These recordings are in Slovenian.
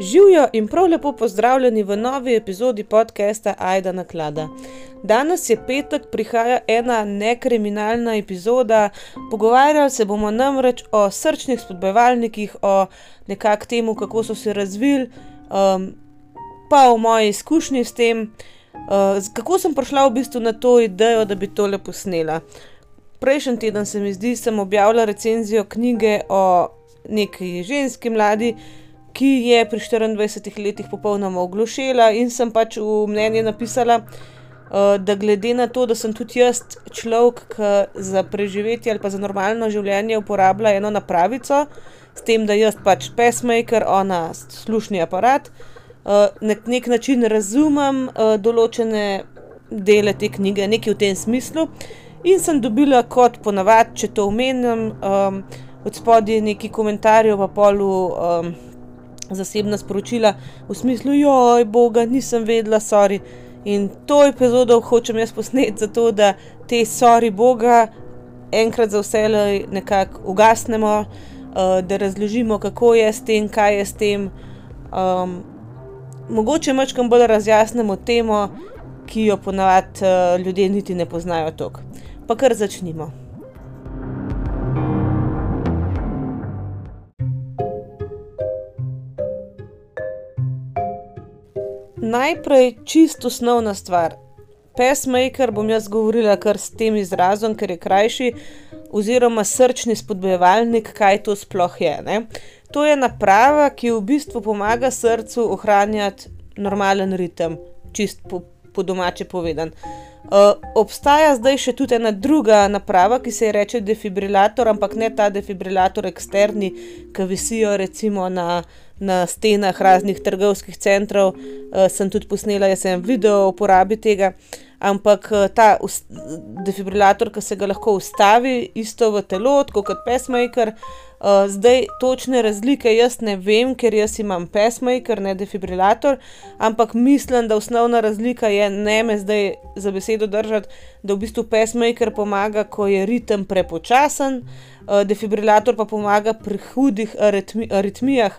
Živijo in prav lepo pozdravljeni v novi epizodi podcasta Aida na klada. Danes je petek, prihaja ena nekriminalna epizoda. Pogovarjali se bomo namreč o srčnih spodbojevalnikih, o nekakšnem temu, kako so se razvili, um, pa o moji izkušnji s tem, uh, kako sem prišla v bistvu na to idejo, da bi tole posnela. Prejšnji teden se mi zdi, sem objavila recenzijo knjige o neki ženski mladi ki je pri 24 letih popolnoma oglušela, in sem pač v mnenje napisala, uh, da glede na to, da sem tudi jaz človek, ki za preživetje ali pa za normalno življenje uporablja eno napravico, s tem, da jaz pač pesmaker, ona slušni aparat, uh, na nek način razumem uh, določene dele te knjige, nekaj v tem smislu. In sem dobila, kot ponavadi, če to omenjam, um, od spodaj nekaj komentarjev, pa polu. Um, zasebna sporočila v smislu, joj, boga, nisem vedela, sorry. In to epizodo hočem jaz posneti, zato da te sorry boga enkrat za vse nekako ugasnemo, uh, da razložimo, kako je s tem, kaj je s tem. Um, mogoče mačkam bolj razjasnimo temo, ki jo ponavadi uh, ljudje niti ne poznajo toliko. Pa kar začnimo. Najprej čisto osnovna stvar. Pesmaker bom jaz govorila kar s tem izrazom, ker je krajši, oziroma srčni spodbojevalnik, kaj to sploh je. Ne? To je naprava, ki v bistvu pomaga srcu ohranjati normalen ritem, čist po, po domače povedan. Uh, obstaja zdaj še tudi ena druga naprava, ki se ji reče defibrilator, ampak ne ta defibrilator eksterni, ki visijo recimo na na stenah raznih trgovskih centrov, uh, sem tudi posnela, jaz sem video o uporabi tega. Ampak uh, ta defibrilator, ki se ga lahko ustavi isto v telo, kot pesmaker. Uh, zdaj točne razlike jaz ne vem, ker jaz imam pesmaker, ne defibrilator, ampak mislim, da osnovna razlika je ne me zdaj za besedo držati, da v bistvu pesmaker pomaga, ko je ritem prepočasen. Uh, defibrilator pa pomaga pri hudih aritmi, aritmijah,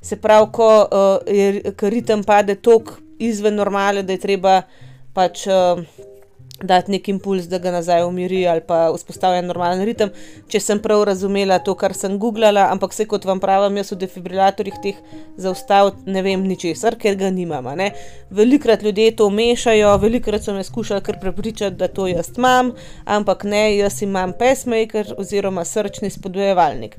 se pravi, ko uh, je ritem pade tok izven normale, da je treba pač. Uh, dati neki impuls, da ga nazaj umiri ali pa vzpostavlja normalen ritem. Če sem prav razumela to, kar sem googlala, ampak vse kot vam pravim, jaz v defibrilatorjih teh zaustaviti ne vem ničesar, ker ga nimam. Velikrat ljudje to mešajo, velikrat so me skušali kar prepričati, da to jaz imam, ampak ne, jaz imam pesmaker oziroma srčni spodbojevalnik.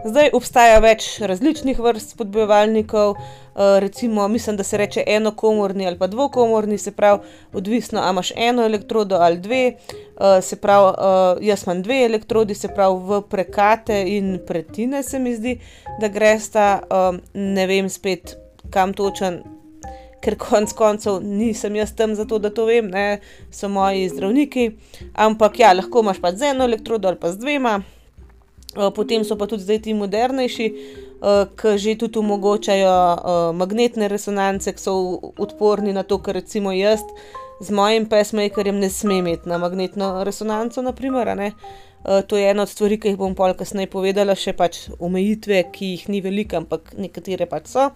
Zdaj obstaja več različnih vrst spodbojevalnikov. Eh, recimo, mislim, da se reče enokomorni ali pa dvokomorni, se pravi, odvisno, ali imaš eno elektrodo ali dve. Uh, se pravi, uh, jaz imam dve elektrodi, se pravi, v prekate in pretine se mi zdi, da greš ta, um, ne vem spet kam točen. Ker konec koncev nisem jaz tam zato, da to vem, ne, so moji zdravniki. Ampak ja, lahko imaš pa z eno elektrodo ali pa z dvema. Potem so pa tudi zdaj ti modernejši, uh, ki že tudi omogočajo uh, magnetne resonance, ki so odporni na to, kar recimo jaz z mojim pesmakerjem ne smem imeti na magnetno resonanco. Naprimer, to je ena od stvari, ki jih bom pol kasneje povedala, še pač omejitve, ki jih ni veliko, ampak nekatere pač so.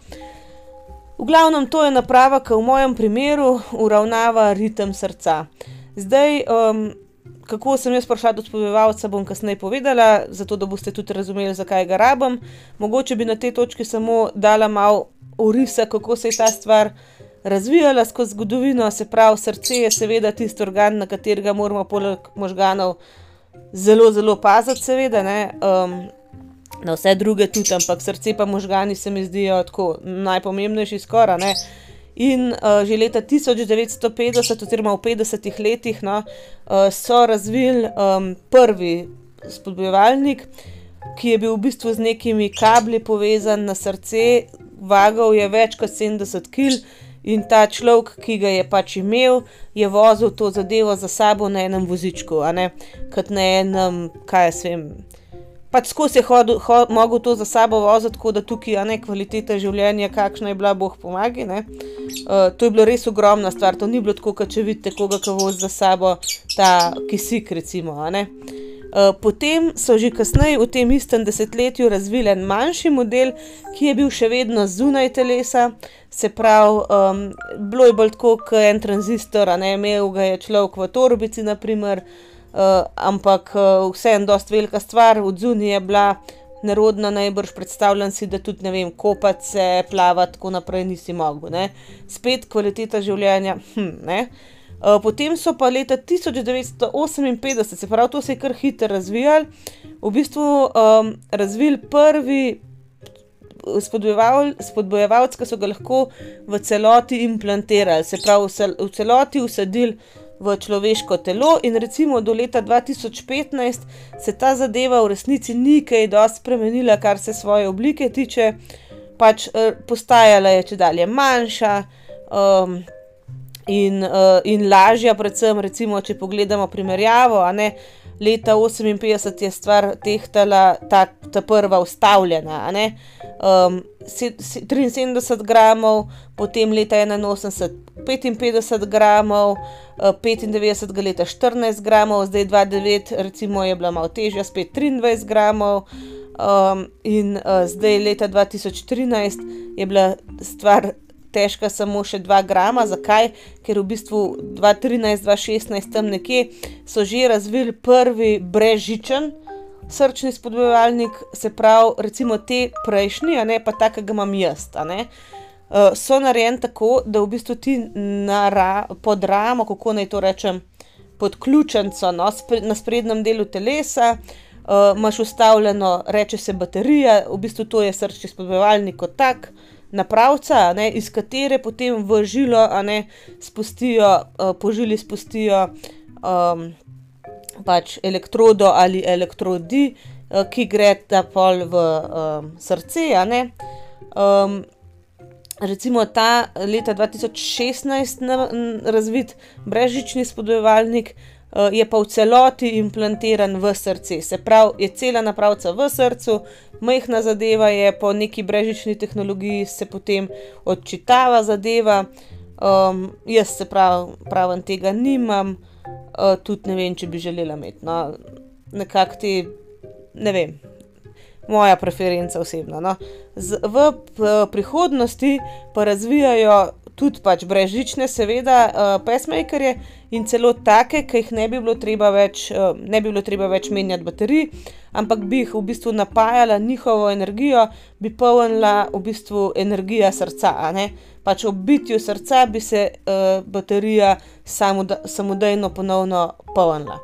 V glavnem, to je naprava, ki v mojem primeru uravnava ritem srca. Zdaj, um, kako sem jaz prišla do spovevalca, bom kasneje povedala, zato da boste tudi razumeli, zakaj ga rabim. Mogoče bi na tej točki samo dala malo urisa, kako se je ta stvar razvijala skozi zgodovino. Se pravi, srce je seveda tisti organ, na katerega moramo poleg možganov zelo, zelo paziti, seveda. Um, na vse druge tudi, ampak srce pa možgani se mi zdijo tako najpomembnejši skoraj. In uh, že leta 1950, oziroma v 50-ih letih, no, uh, so razvili um, prvi spodbojevalnik, ki je bil v bistvu z nekimi kabli povezan na srce, vagal je več kot 70 kg. In ta človek, ki ga je pač imel, je vozil to zadevo za sabo na enem vozičku, kot na enem, kaj jaz vem, pač skozi je hodil, ho, mogel to za sabo voziti, tako da tukaj je ne kvaliteta življenja, kakšna je bila, boh pomagi. Uh, to je bilo res ogromna stvar, to ni bilo tako, kot če vidite koga, ki vozi za sabo ta kisik. Recimo, uh, potem so že kasneje v tem istem desetletju razvili en manjši model, ki je bil še vedno zunaj telesa, se pravi, um, bilo je bolj tako kot en tranzistor, ne imel ga je človek v torbici, naprimer, uh, ampak uh, vseeno, dosta velika stvar, od zunaj je bila nerodna, najbrž predstavljam si, da tudi ne vem, kopati se, plavati, tako naprej nisi mogel, ne. Spet kvaliteta življenja, hm, ne. Uh, potem so pa leta tisoč devetsto oseminpetdeset, se pravi, to se je kar hitro razvijalo, v bistvu um, razvili prvi spodbujevalec, ki so ga lahko v celoti implantirali, se pravi, v celoti vsadili v človeško telo in recimo do leta 2015 se ta zadeva v resnici ni kaj dosti spremenila, kar se svoje oblike tiče, pač eh, postajala je če dalje manjša. Um, In, uh, in lažja, predvsem, recimo, če pogledamo primerjavo, a ne leta 58 je stvar tehtala ta, ta prva ustavljena, um, 73 gramov, potem leta 81 55 gramov, eh, 95 leta 14 gramov, zdaj 29, recimo je bila malo težja, spet 23 gramov. Um, in uh, zdaj leta 2013 je bila stvar težka samo še 2 grama. Zakaj? Ker v bistvu 2013, 2016 tam nekje so že razvili prvi brežičen srčni spodbujevalnik, se pravi, recimo ti prejšnji, a ne, pa ta, ke ga imam jaz, ne, so narejeni tako, da v bistvu ti na pod ramo, kako naj to rečem, pod ključnico, no, na sprednjem delu telesa, imaš vstavljeno, reče se baterija, v bistvu to je srčni spodbujevalnik kot tak, napravca, ne, iz katere potem v žilo, a ne, spustijo, po žili spustijo, pač elektrodo ali elektrodi, ki gresta pol v, srce, a ne. recimo ta leta dva tisoč šestnajst razviti brezžični spodbujevalnik, je pa v celoti implantiran v srce, se pravi, je cela napravica v srcu, majhna zadeva je, po neki brezžični tehnologiji se potem odčitava zadeva. jaz, se pravi, pravim, tega nimam, tudi ne vem, če bi želela imeti, no. Nekako te, ne vem, moja preferenca osebna, no. v prihodnosti pa razvijajo tudi pač brezžične, seveda, pacemakerje in celo take, ke jih ne bi bilo treba več, ne bi bilo treba več menjati baterij, ampak bi jih v bistvu napajala njihovo energijo, bi polnila v bistvu energija srca, ne. Pač ob bitju srca bi se, baterija samodejno ponovno polnila.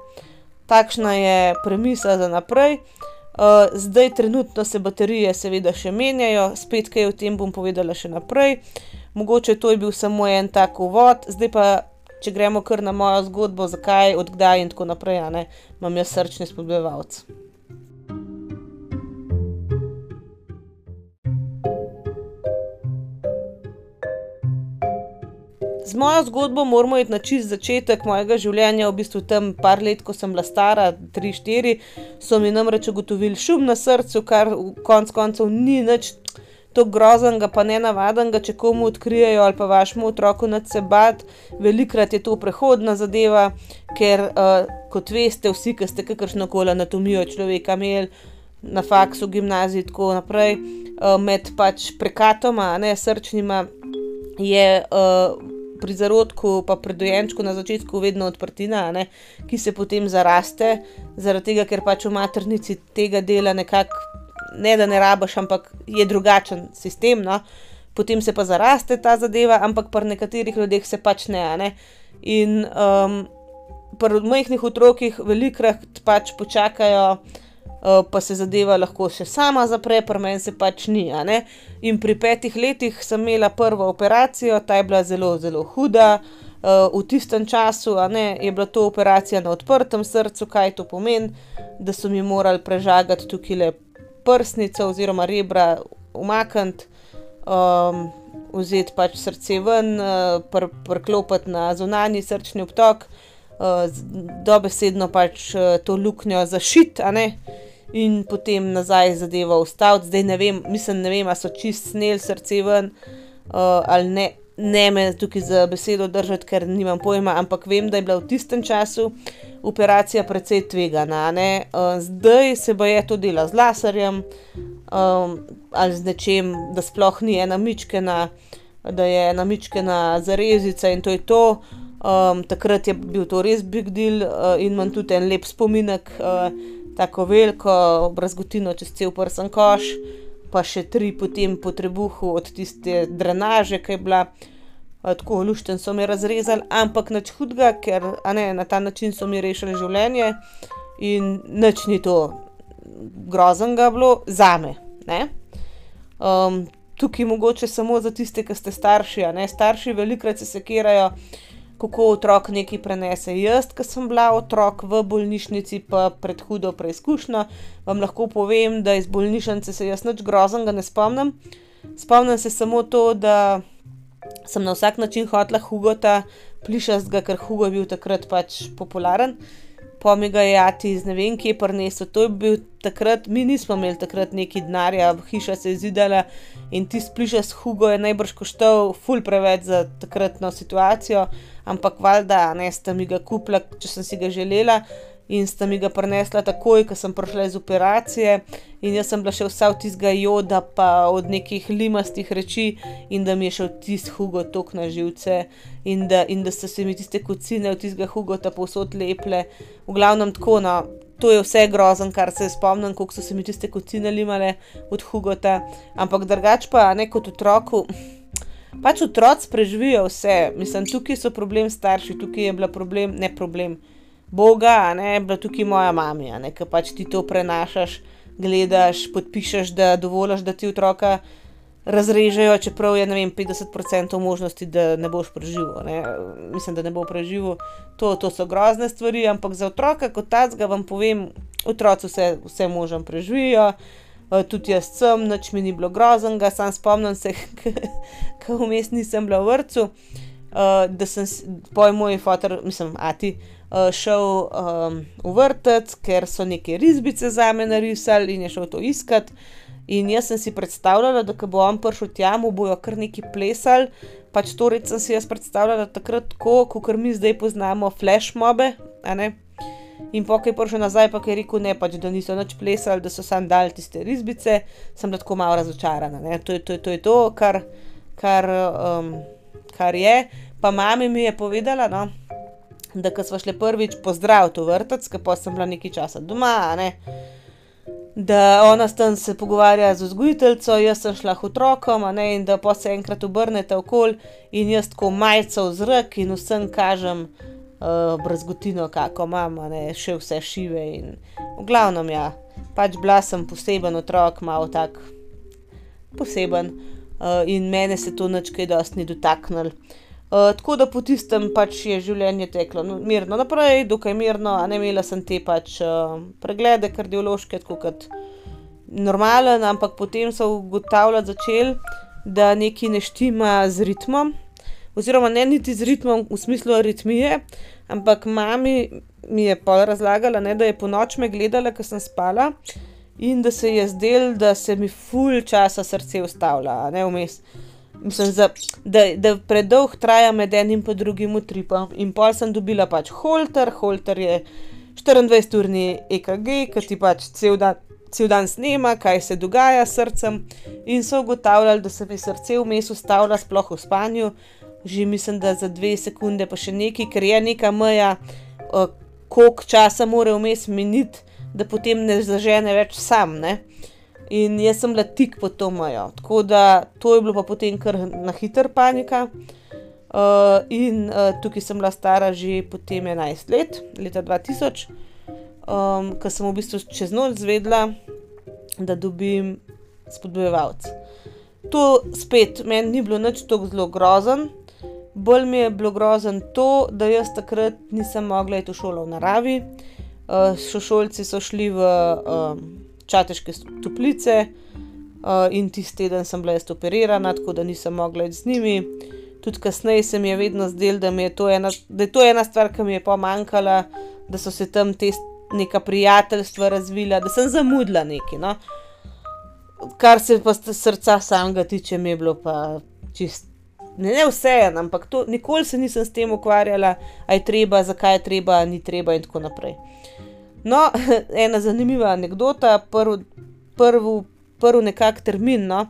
Takšna je premisa za naprej. zdaj trenutno se baterije seveda še menjajo, spet kaj o tem bom povedala še naprej. Mogoče to je bil samo en tak uvod, zdaj pa, če gremo kar na mojo zgodbo, zakaj, od kdaj in tako naprej, ne, imam jaz srčni spodbujevalec. Z mojo zgodbo moramo iti na čisto začetek mojega življenja, v bistvu tam par let, ko sem bila stara, tri, štiri, so mi namreč ugotovili šum na srcu, kar konec koncev ni nič tako groznega pa nenavadnega, če komu odkrijejo ali pa vašemu otroku, nič se bati. Velikokrat je to prehodna zadeva, ker, kot veste vsi, ke ste kakršnokoli anatomijo človeka imeli na faksu, gimnaziji, tako naprej, med pač prekatoma, ne, srčnima je, pri zarodku pa pri dojenčku na začetku vedno odprtina, ne, ki se potem zaraste, zaradi tega, ker pač v maternici tega dela nekako ne, da ne rabiš, ampak je drugačen sistem, no. Potem se pa zaraste ta zadeva, ampak pri nekaterih ljudeh se pač ne, ne. In, pri majhnih otrocih velikokrat pač počakajo, pa se zadeva lahko še sama zapre, pri meni se pač ni. In pri petih letih sem imela prvo operacijo, ta je bila zelo, zelo huda. v tistem času, ne, je bila to operacija na odprtem srcu. Kaj to pomeni? Da so mi morali prežagati tukajle prsnico oziroma rebra umakniti, vzeti pač srce ven, priklopiti na zunanji srčni obtok, dobesedno pač, to luknjo zašiti, a ne, in potem nazaj zadevo vstaviti. Zdaj ne vem, mislim, ne vem, a so čisto sneli srce ven, ali ne. ne me tukaj za besedo držati, ker nimam pojma, ampak vem, da je bila v tistem času operacija precej tvegana. Uh, zdaj se bo je to dela z laserjem um, ali z nečem, da sploh ni ena mičkena, da je ena mičkena zarezica in to je to. Um, takrat je bil to res big deal uh, in imam tudi en lep spominek, uh, tako veliko, brazgotino čez cel prsten koš, pa še tri potem po trebuhu od tiste drenaže, ki je bila. Tako lušten so mi razrezali, ampak nič hudega, ker ne, na ta način so mi rešili življenje in nič ni to groznega bilo za me. Um, tukaj mogoče samo za tiste, ki ste starši. Starši velikrat se sekirajo, kako otrok nekaj prenese. Jaz, ki sem bila otrok v bolnišnici, pa pred hudo preizkušnjo, vam lahko povem, da iz bolnišnice se jaz nič groznega ne spomnim. Spomnim se samo to, da sem na vsak način hotla Hugota plišastega, ker Hugo je bil takrat pač popularen. Pa mi ga je jati iz ne vem, kje prnesel. To je bil takrat, mi nismo imeli takrat neki denarja, hiša se je zidala in ti splišas Hugo je najbrž koštal ful preveč za takratno situacijo ampak valjda, ne, sta mi ga kupila, če sem si ga želela. In sta mi ga prenesla takoj, ko sem prišla iz operacije, in jaz sem bila še vsa v tistega joda, pa od nekih limastih reči, in da mi je šel tisti hugo tok na živce, in da, in da so se mi tiste kocine v tistega hugota povsod leple. V glavnem tako, no, to je vse grozen, kar se spomnim, koliko so se mi tiste kocine limale od hugota, ampak drugač pa ne kot otroku pač otroci preživijo vse, mislim, tukaj so problem starši, tukaj je bila problem, ne problem, Boga, ne, bila tukaj moja mama, ki pač ti to prenašaš, gledaš, podpišeš, da dovoliš, da ti otroka razrežejo, čeprav je vem, 50% možnosti, da ne boš preživel. Ne. Mislim, da ne bo preživel. To, to so grozne stvari, ampak za otroka kot tacga vam povem, otroci vse, vse možem preživijo. Tudi jaz sem, noč mi ni bilo groznega, sam spomnim se, ko vmes nisem bila v vrtu, da sem poj moj fotor, mislim, ati, uh, šel um, v vrtec, ker so neke risbice za me narisali in je šel to iskat. In jaz sem si predstavljala, da bo on prišel tja, mu bojo kar neki plesali. Pač to res sem si jaz predstavljala takrat, ko, kot mi zdaj poznamo, flash mobe, ne. In po kaj prišel nazaj, pa je rekel, ne, pač, da niso več plesali, da so sam dal tiste risbice, sem tako malo razočarana. To je to, to, je to kar, kar, um, kar je. Pa mami mi je povedala, no, da ko smo šli prvič pozdraviti v vrtec, ker pa sem bila nekaj časa doma, ne, da ona tam se pogovarja z vzgojiteljico, jaz sem šla otrokom, ne, in da pa se enkrat obrnete okoli in jaz tako majco v zrak in vsem kažem uh, brazgotino, kako imam, ne, še vse šive. In, v glavnem, ja, pač bila sem poseben otrok, malo tak poseben uh, in mene se to načkaj dosti ni dotaknilo. Uh, tako da po tistem pač je življenje teklo no, mirno naprej, dokaj mirno, a ne imela sem te pač uh, preglede kardiološke, tako kot normalen, ampak potem so ugotavljati začeli, da nekaj ne štima z ritmom oziroma ne niti z ritmom v smislu aritmije, ampak mami mi je pa razlagala, ne, da je po noč me gledala, ko sem spala in da se je zdel, da se mi ful časa srce ustavlja, ne vmes. Mislim, za, da, da predolg traja med enim in drugim utripom. In pol sem dobila pač holter, holter je 24-urni EKG, ki ti pač cel dan, cel dan snema, kaj se dogaja s srcem. In so ugotavljali, da se mi srce vmes ustavlja, sploh v spanju, že mislim, da za dve sekunde, pa še nekaj, ker je neka meja, uh, koliko časa mora vmes miniti, da potem ne zažene več sam. Ne? In jaz sem bila tik pod to mejo. Tako da to je bilo pa potem kar na hiter panika. Uh, in uh, tukaj sem bila stara že potem 11 let, leta 2000, um, ko sem v bistvu čez noč zvedla, da dobim spodbojevalce. To spet meni ni bilo nič tako zelo grozen, Bolj mi je bilo grozen to, da jaz takrat nisem mogla iti v šolo v naravi. Uh, šolci so šli v uh, čateške toplice uh, in tisti teden sem bila jaz operirana, tako da nisem mogla iti z njimi. Tudi kasneje se mi je vedno zdelo, da, da je to ena stvar, ki mi je pomankala, da so se tam te neka prijateljstva razvila, da sem zamudila nekaj. No? Kar se pa srca samega tiče, mi je bilo pa čist ne, ne vse, ampak to, nikoli se nisem s tem ukvarjala, a je treba, zakaj je treba, ni treba in tako naprej. No, ena zanimiva anekdota, prvi prv, prv nekak termin, no,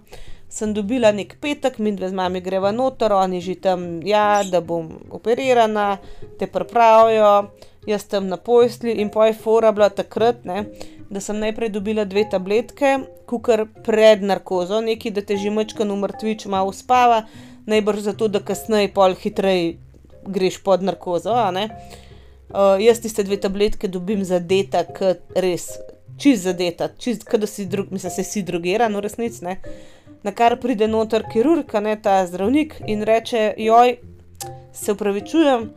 sem dobila nek petek, mi dve z mami greva noter, oni že tam, ja, da bom operirana, te pripravijo, jaz tam na pojsli in poj fora bila takrat, ne, da sem najprej dobila dve tabletke, kukar pred narkozo, neki, da te že mačkan umrtvič malo uspava, najbrž zato, da kasneje pol hitreje greš pod narkozo, a ne. Uh, jaz tiste dve tabletke dobim zadeta, kot res, čist zadeta, čist, kot da si drug, mislim, se si drogiran, v resnici ne. Na kar pride noter kirurg, ne ta zdravnik in reče: Joj, se upravičujem,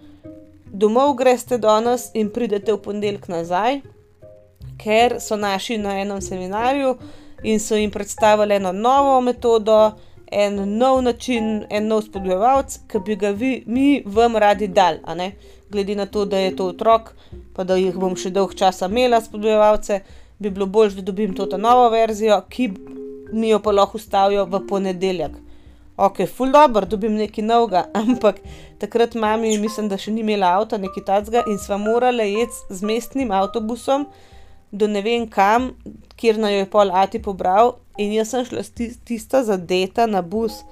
domov greste danes in pridete v ponedeljek nazaj, ker so naši na enem seminarju in so jim predstavili eno novo metodo, en nov način, en nov spodbujevalc, ki bi ga vi, mi vam radi dali. Glede na to, da je to otrok, pa da jih bom še dolgo časa imela spodbujevalce, bi bilo bolje, da dobim to novo verzijo, ki mi jo pa lahko ustavijo v ponedeljek. Ok, ful dobro, dobim nekaj novega, ampak takrat mami, mislim, da še ni imela avta, nekaj tacga in sva morala jeti z mestnim avtobusom do ne vem kam, kjer naj jo je pol Ati pobral. In jaz sem šla tista zadeta na bus,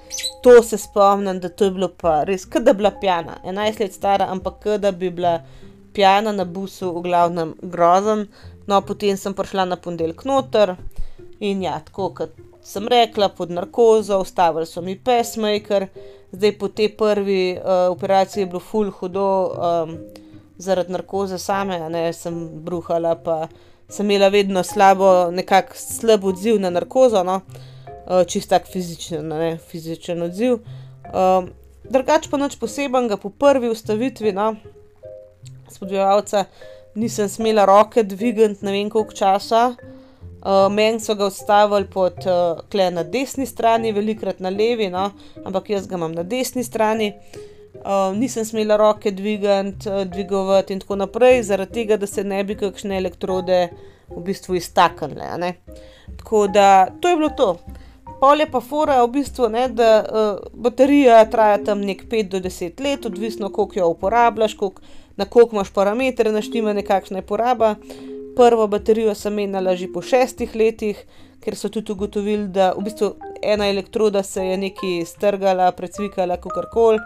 to se spomnim, da to je bilo pa res, kot da bi bila pijana, 11 let stara, ampak kot da bi bila pijana na busu, v glavnem grozen. No, potem sem prišla na ponedeljek noter in ja, tako kot sem rekla, pod narkozo, ustavili so mi pesmaker, zdaj po tej prvi uh, operaciji je bilo ful hudo, um, zaradi narkoze same, ne sem bruhala, pa sem imela vedno slabo, nekako slab odziv na narkozo, no, uh, čist tak fizičen, ne, fizičen odziv. Um, drugač pa nič posebenega, po prvi ustavitvi, no, spodbujevalca, nisem smela roke dvigati, ne vem koliko časa. Uh, Meni so ga ustavili pod uh, kle na desni strani, velikrat na levi, no, ampak jaz ga imam na desni strani. Uh, nisem smela roke dvigati, uh, dvigovati in tako naprej, zaradi tega, da se ne bi kakšne elektrode v bistvu iztaknile. Tako da to je bilo to. Pol je pa fora v bistvu, ne, da uh, baterija traja tam nek 5 do 10 let, odvisno koliko jo uporabljaš, koliko, na koliko imaš parametre, naštimane, kakšna je poraba. Prvo baterijo sem menjala že po šestih letih, ker so tudi ugotovili, da v bistvu ena elektroda se je nekaj strgala, precvikala, kako koli.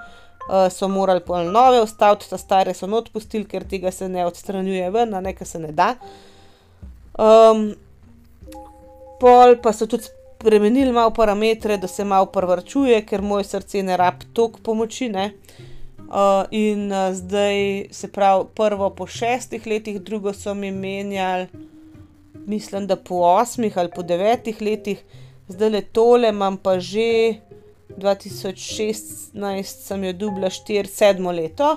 Uh, so morali pol nove ustaviti, ta stare so odpustili, ker tega se ne odstranjuje ven, a nekaj se ne da. Um, pol pa so tudi spremenili malo parametre, da se malo prvrčuje, ker moj srce ne rab toliko pomoči. Ne? Uh, in uh, zdaj, se pravi, prvo po šestih letih, drugo so mi menjali, mislim, da po osmih ali po devetih letih, zdaj le tole imam pa že 2016, sem jo dubla 4-7 leto,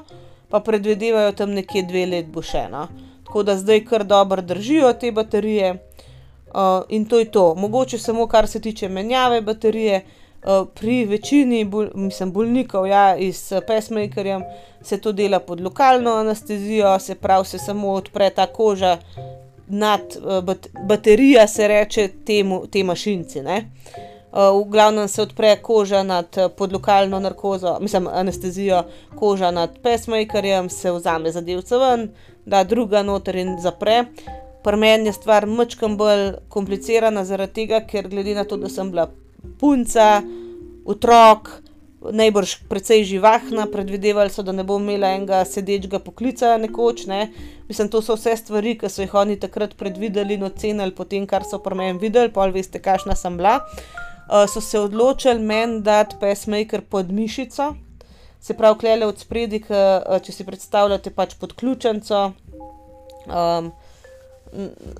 pa predvidevajo tam nekje dve let bo še eno. Tako da zdaj kar dobro držijo te baterije. Uh, in to je to, mogoče samo kar se tiče menjave baterije, uh, Eh, pri večini bol, mislim, bolnikov ja, s pesmakerjem se to dela pod lokalno anestezijo, se pravi, se samo odpre ta koža nad bat, baterija, se reče temu, te mašinci. Uh, v glavnem se odpre koža nad pod lokalno narkozo, mislim, anestezijo, koža nad pesmakerjem, se vzame zadevce ven, da druga noter in zapre. Pri meni je stvar mačkam bolj komplicirana, zaradi tega, ker glede na to, da sem bila punca, otrok, najbrž precej živahna, predvidevali so, da ne bom imela enega sedečega poklica nekoč. Ne. Mislim, to so vse stvari, ki so jih oni takrat predvideli in ocenili po tem, kar so pri meni videli, pa veste, kakšna sem bila. Uh, so se odločili meni dati pesmaker pod mišico, se pravi, klele od spredi, uh, če si predstavljate pač pod ključnico. Um,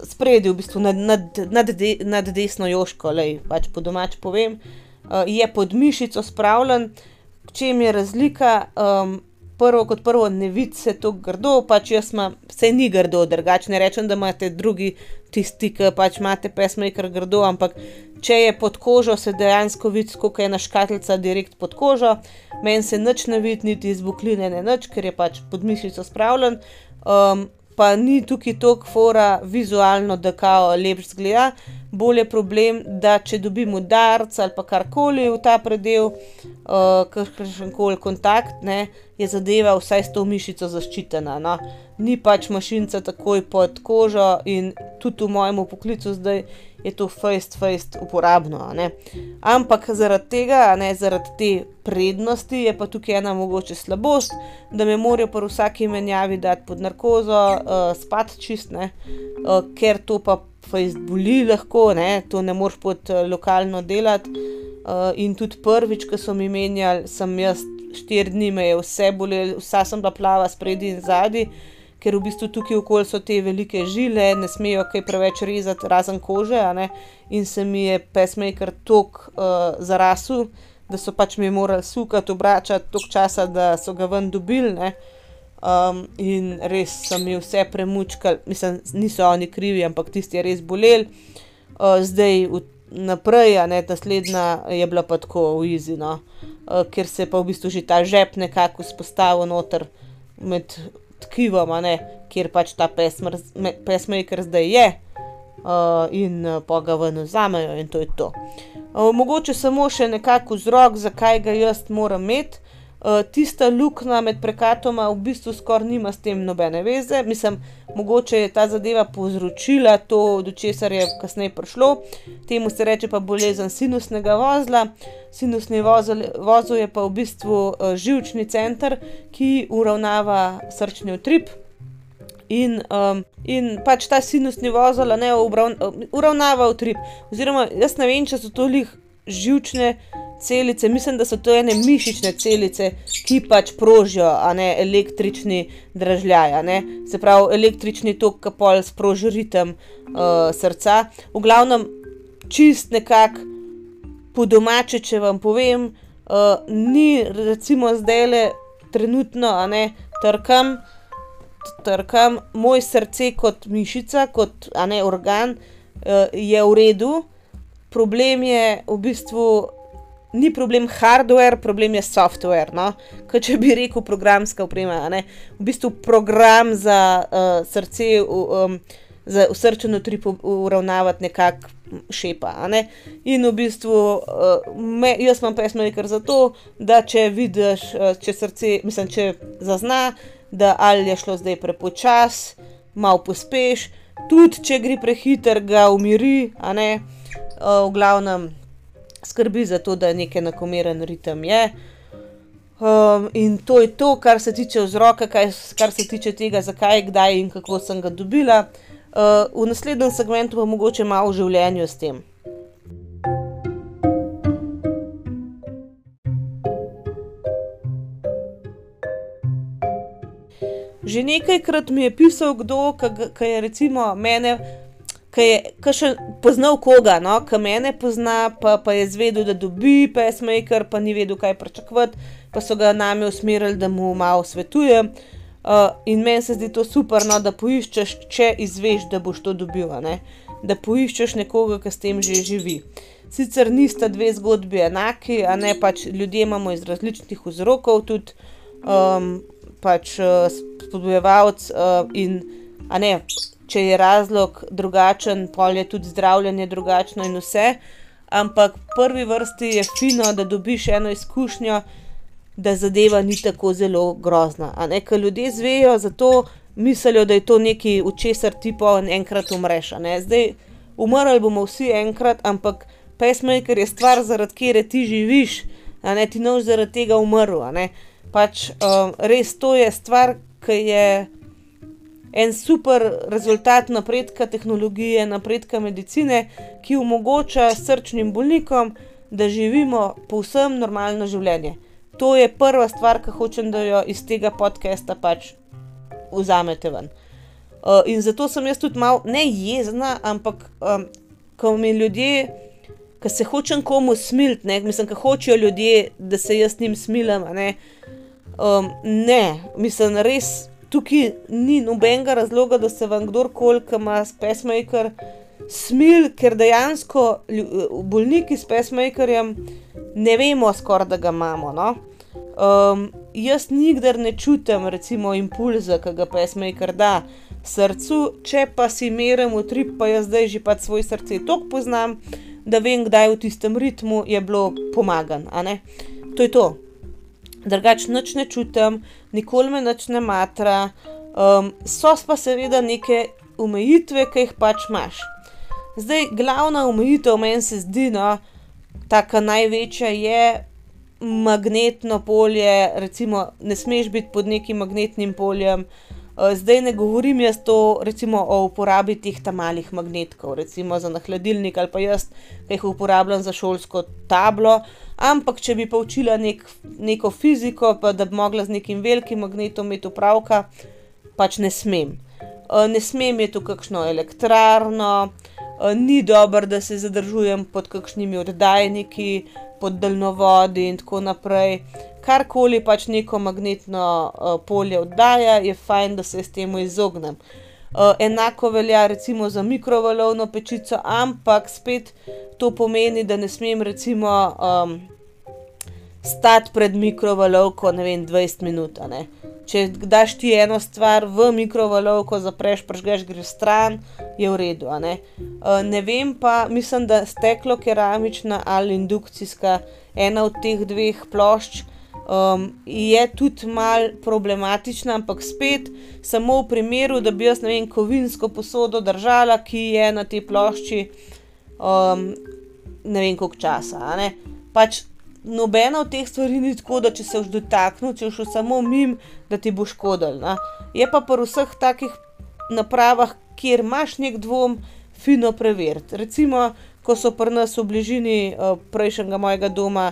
spredi, v bistvu nad, nad, nad, de, nad desno joško, le pač po domač povem, uh, je pod mišico spravljen. Če je razlika, um, prvo kot prvo, ne vidi se to grdo, pač jaz imam, vse ni grdo, drugače ne rečem, da imate drugi tisti, ki pač imate pesme, kar grdo, ampak če je pod kožo, se dejansko vidi, kot je ena škatlica direkt pod kožo, meni se nič ne vidi, niti iz bukline, ne nič, ker je pač pod mišico spravljen. Um, pa ni tukaj toliko fora vizualno, da kao lepš zgleda. Bolj je problem, da če dobim udarc ali pa karkoli v ta predel, uh, kakršen koli kontakt, ne, je zadeva vsaj s to mišico zaščitena. No. Ni pač mašinca takoj pod kožo in tudi v mojem poklicu zdaj je to fejst uporabno. Ampak zaradi tega, ne, zaradi te prednosti, je pa tukaj ena mogoče slabost, da me morajo pri vsaki menjavi dati pod narkozo, uh, spati čist, ne, uh, ker to pa boli lahko, ne, to ne moreš pod uh, lokalno delati. Uh, in tudi prvič, ko so mi menjali, sem jaz štiri dni, me je vse bolelo, vsa sem bila plava spredi in zadnji ker v bistvu tukaj okoli so te velike žile, ne smejo kaj preveč rezati, razen kože. In se mi je pesmaker tok uh, zarasel, da so pač mi morali sukati, obračati tok časa, da so ga ven dobili. Um, in res so mi vse premučkali, mislim, niso oni krivi, ampak tisti je res bolel. Uh, zdaj v, naprej, a ne naslednja je bila pa tako v Izi, no? uh, ker se je pa v bistvu že ta žep nekako spostavil noter med tkivom, kjer pač ta pesmaker zdaj je, uh, in uh, pa ga ven vzamejo, in to je to. Uh, mogoče samo še nekako vzrok, zakaj ga jaz moram imeti. Uh, tista luknja med prekatoma v bistvu skoraj nima s tem nobene veze, mislim, mogoče je ta zadeva povzročila to, do česar je kasneje prišlo. Temu se reče pa bolezen sinusnega vozla. Sinusni vozel, vozel je pa v bistvu uh, žilčni center, ki uravnava srčni utrip. In, um, in pač ta sinusni vozel ne uravnava utrip. Oziroma, jaz ne vem, če so to lih žilčne celice, mislim, da so to ene mišične celice, ki pač prožijo, ne električni dražljaj. Se pravi, električni tok, ki pol sproži ritem uh, srca. V glavnem, čist nekako po domače, če vam povem, uh, ni recimo zdaj le trenutno, a ne trkam. Trkam, moj srce kot mišica, kot ne, organ, uh, je v redu, problem je v bistvu ni problem hardware, problem je software. No? Kot če bi rekel, programska oprema. V bistvu program za uh, srce, um, za srčen utrip uravnavati nekako šepa. Ne? In v bistvu uh, me, jaz imam kar zato, da če vidiš, uh, če srce, mislim, če zazna, da ali je šlo zdaj prepočas, malo pospeš. Tudi če gre prehiter, ga umiri, a ne, uh, v glavnem skrbi za to, da je neki enakomeren ritem. Je. Um, in to je to, kar se tiče vzroka, kaj, kar se tiče tega, zakaj, kdaj in kako sem ga dobila. Uh, v naslednjem segmentu pa mogoče malo v življenju s tem. Že nekajkrat mi je pisal kdo, ki je recimo mene ki je še poznal koga, no? ki me ne pozna, pa, pa je zvedel, da dobi pesmaker, pa ni vedel, kaj pričakovati, pa so ga nami usmerili, da mu malo svetuje. Uh, in meni se zdi to super, no, da poiščeš, če izveš, da boš to dobil, da poiščeš nekoga, ki s tem že živi. Sicer nista dve zgodbi enaki, a ne pač ljudje imamo iz različnih vzrokov, tudi um, pač uh, spodbujevalc uh, in a ne če je razlog drugačen, pol je tudi zdravljenje drugačno in vse. Ampak v prvi vrsti je fino, da dobiš eno izkušnjo, da zadeva ni tako zelo grozna. Ker ljudje zvejo, zato mislijo, da je to nekaj, v česar ti pa enkrat umreš. Zdaj, umrli bomo vsi enkrat, ampak pesmaker je stvar, zaradi katere ti živiš, ne ti noč zaradi tega umrl. Pač um, res to je stvar, ki je en super rezultat napredka tehnologije, napredka medicine, ki omogoča srčnim bolnikom, da živimo povsem normalno življenje. To je prva stvar, ki hočem, da jo iz tega podcasta pač vzamete ven. Uh, in zato sem jaz tudi malo ne jezna, ampak um, ko mi ljudje, ki se hočem komu smiliti, ne, mislim, ki hočejo ljudje, da se jaz njim smilim, ne, um, ne, mislim, res tukaj ni nobenega razloga, da se vam kdorkoli, ki ima spesmaker, smil, ker dejansko bolniki s pesmakerjem ne vemo, skoraj da ga imamo. No? Um, jaz nikdar ne čutim, recimo, impulza, ki ga pesmaker da. srcu, če pa si merem utrip, pa jaz zdaj že pač svoj srce toliko poznam, da vem, kdaj v tistem ritmu je bilo pomagan. To je to. Drugač nič ne čutim, nikoli me nič ne matra, um, so pa seveda neke omejitve, ki jih pač imaš. Zdaj, glavna omejitev meni se zdi, no, taka največja je magnetno polje, recimo, ne smeš biti pod nekim magnetnim poljem. Zdaj ne govorim jaz to recimo o uporabi teh ta malih magnetkov, recimo za na hladilnik ali pa jaz, ke jih uporabljam za šolsko tablo, ampak če bi pa učila neko fiziko, pa da bi mogla z nekim velikim magnetom imeti opravka, pač ne smem. ne smem iti v kakšno elektrarno, ni dobro, da se zadržujem pod kakšnimi oddajniki, pod daljnovodi in tako naprej. Karkoli pač neko magnetno, polje oddaja, je fajn, da se jaz temu izognem. enako velja recimo za mikrovalovno pečico, ampak spet to pomeni, da ne smem recimo, stati pred mikrovalovko, ne vem, dvajset minut, a ne. Če daš ti eno stvar v mikrovalovko, zapreš, prižgeš, greš stran, je v redu, ne. ne vem pa, mislim, da steklokeramična ali indukcijska, ena od teh dveh plošč, je tudi malo problematična, ampak spet samo v primeru, da bi jaz, ne vem, kovinsko posodo držala, ki je na tej plošči, ne vem, koliko časa. Pač nobena od teh stvari ni tako, da če se boš dotaknil, če boš šel samo mimo, da ti bo škodilo. Je pa pri vseh takih napravah, kjer imaš neki dvom, fino preveriti. Recimo, ko so pri nas v bližini, prejšnjega mojega doma,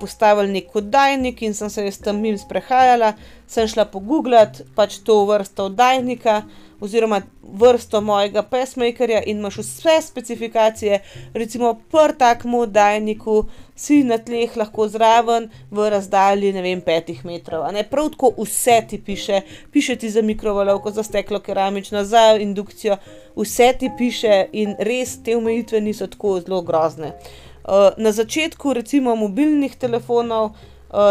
postavili neki oddajnik in sem se jaz tam mimo sprehajala, sem šla poguglat pač to vrsto oddajnika oziroma vrsto mojega pacemakerja in imaš vse specifikacije. Recimo pri takem oddajniku si na tleh lahko zraven v razdalji, ne vem, petih metrov, ne. Prav tako vse ti piše. Piše ti za mikrovalovko, za steklokeramično, za indukcijo, vse ti piše in res te omejitve niso tako zelo grozne. na začetku recimo mobilnih telefonov,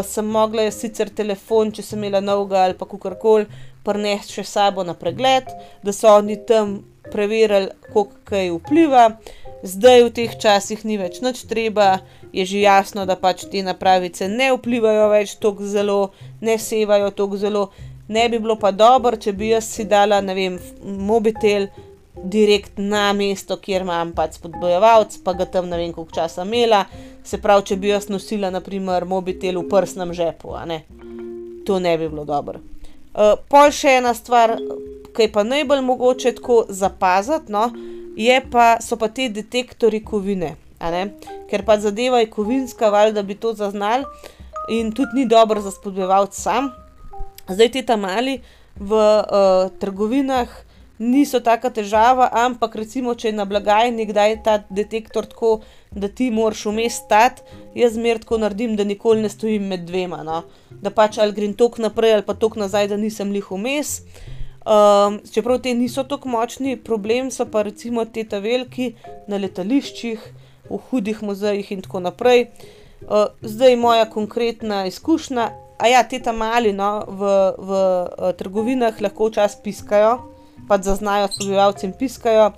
sem mogla sicer telefon, če sem imela novega ali pa kakorkoli, prinesti še sabo na pregled, da so oni tam preverili, koliko kaj vpliva. Zdaj v teh časih ni več nič treba, je že jasno, da pač te napravice ne vplivajo več toliko zelo, ne sevajo toliko zelo. Ne bi bilo pa dobro, če bi jaz si dala, ne vem, mobitel direkt na mesto, kjer imam pač spodbujevalec, pa ga tam ne vem koliko časa imela. Se pravi, če bi jaz nosila na primer mobitel v prsnem žepu, ne. To ne bi bilo dobro. Pol še ena stvar, ke je pa najbolj mogoče tako zapaziti, no, pa, so pa ti detektorji kovine. Ker pač zadeva je kovinska, valjda bi to zaznali, in tudi ni dobro za spodbujevalec sam. Zdaj ti ta mali v, trgovinah niso taka težava, ampak recimo, če je na blagajni kdaj ta detektor tako, da ti moraš vmes stati, jaz zmeraj tako naredim, da nikoli ne stojim med dvema, no. Da pač ali grem toliko naprej ali pa toliko nazaj, da nisem glih vmes. čeprav ti niso tako močni, problem so pa recimo ti ta veliki na letališčih, v hudih muzejih in tako naprej. zdaj moja konkretna izkušnja, ti ta mali, no, v, v, trgovinah lahko včasih piskajo. Pač zaznajo spodbujevalec in piskajo.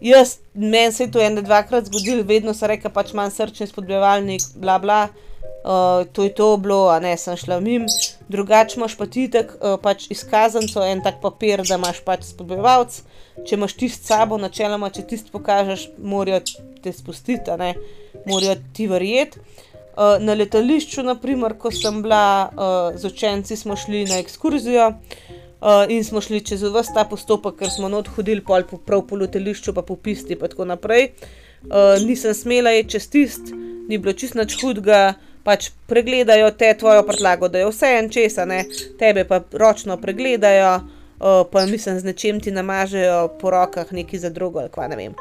Jaz, meni se je to ene dvakrat zgodilo, vedno so rekli pač imam srčni spodbujevalnik bla, bla. to je to bilo, a ne, sem šla mimo. Drugače imaš pa ti itak, pač izkaznico, en tak papir, da imaš pač spodbujevalec. Če imaš tisti s sabo, načeloma, če tisti pokažeš, morajo te spustiti, ne. Morajo ti verjeti. na letališču na primer, ko sem bila, z učenci smo šli na ekskurzijo, in smo šli čez ves ta postopek, ker smo not hodili pol prav po letališču pa po pisti pa tako naprej. nisem smela iti čez tisto, ni bilo čisto nič hudega, pač pregledajo te, tvojo prtljago, da je vseeno čez, a ne. Tebe pa ročno pregledajo, pa mislim z nečim ti namažejo po rokah nekaj za drogo ali kva, ne vem.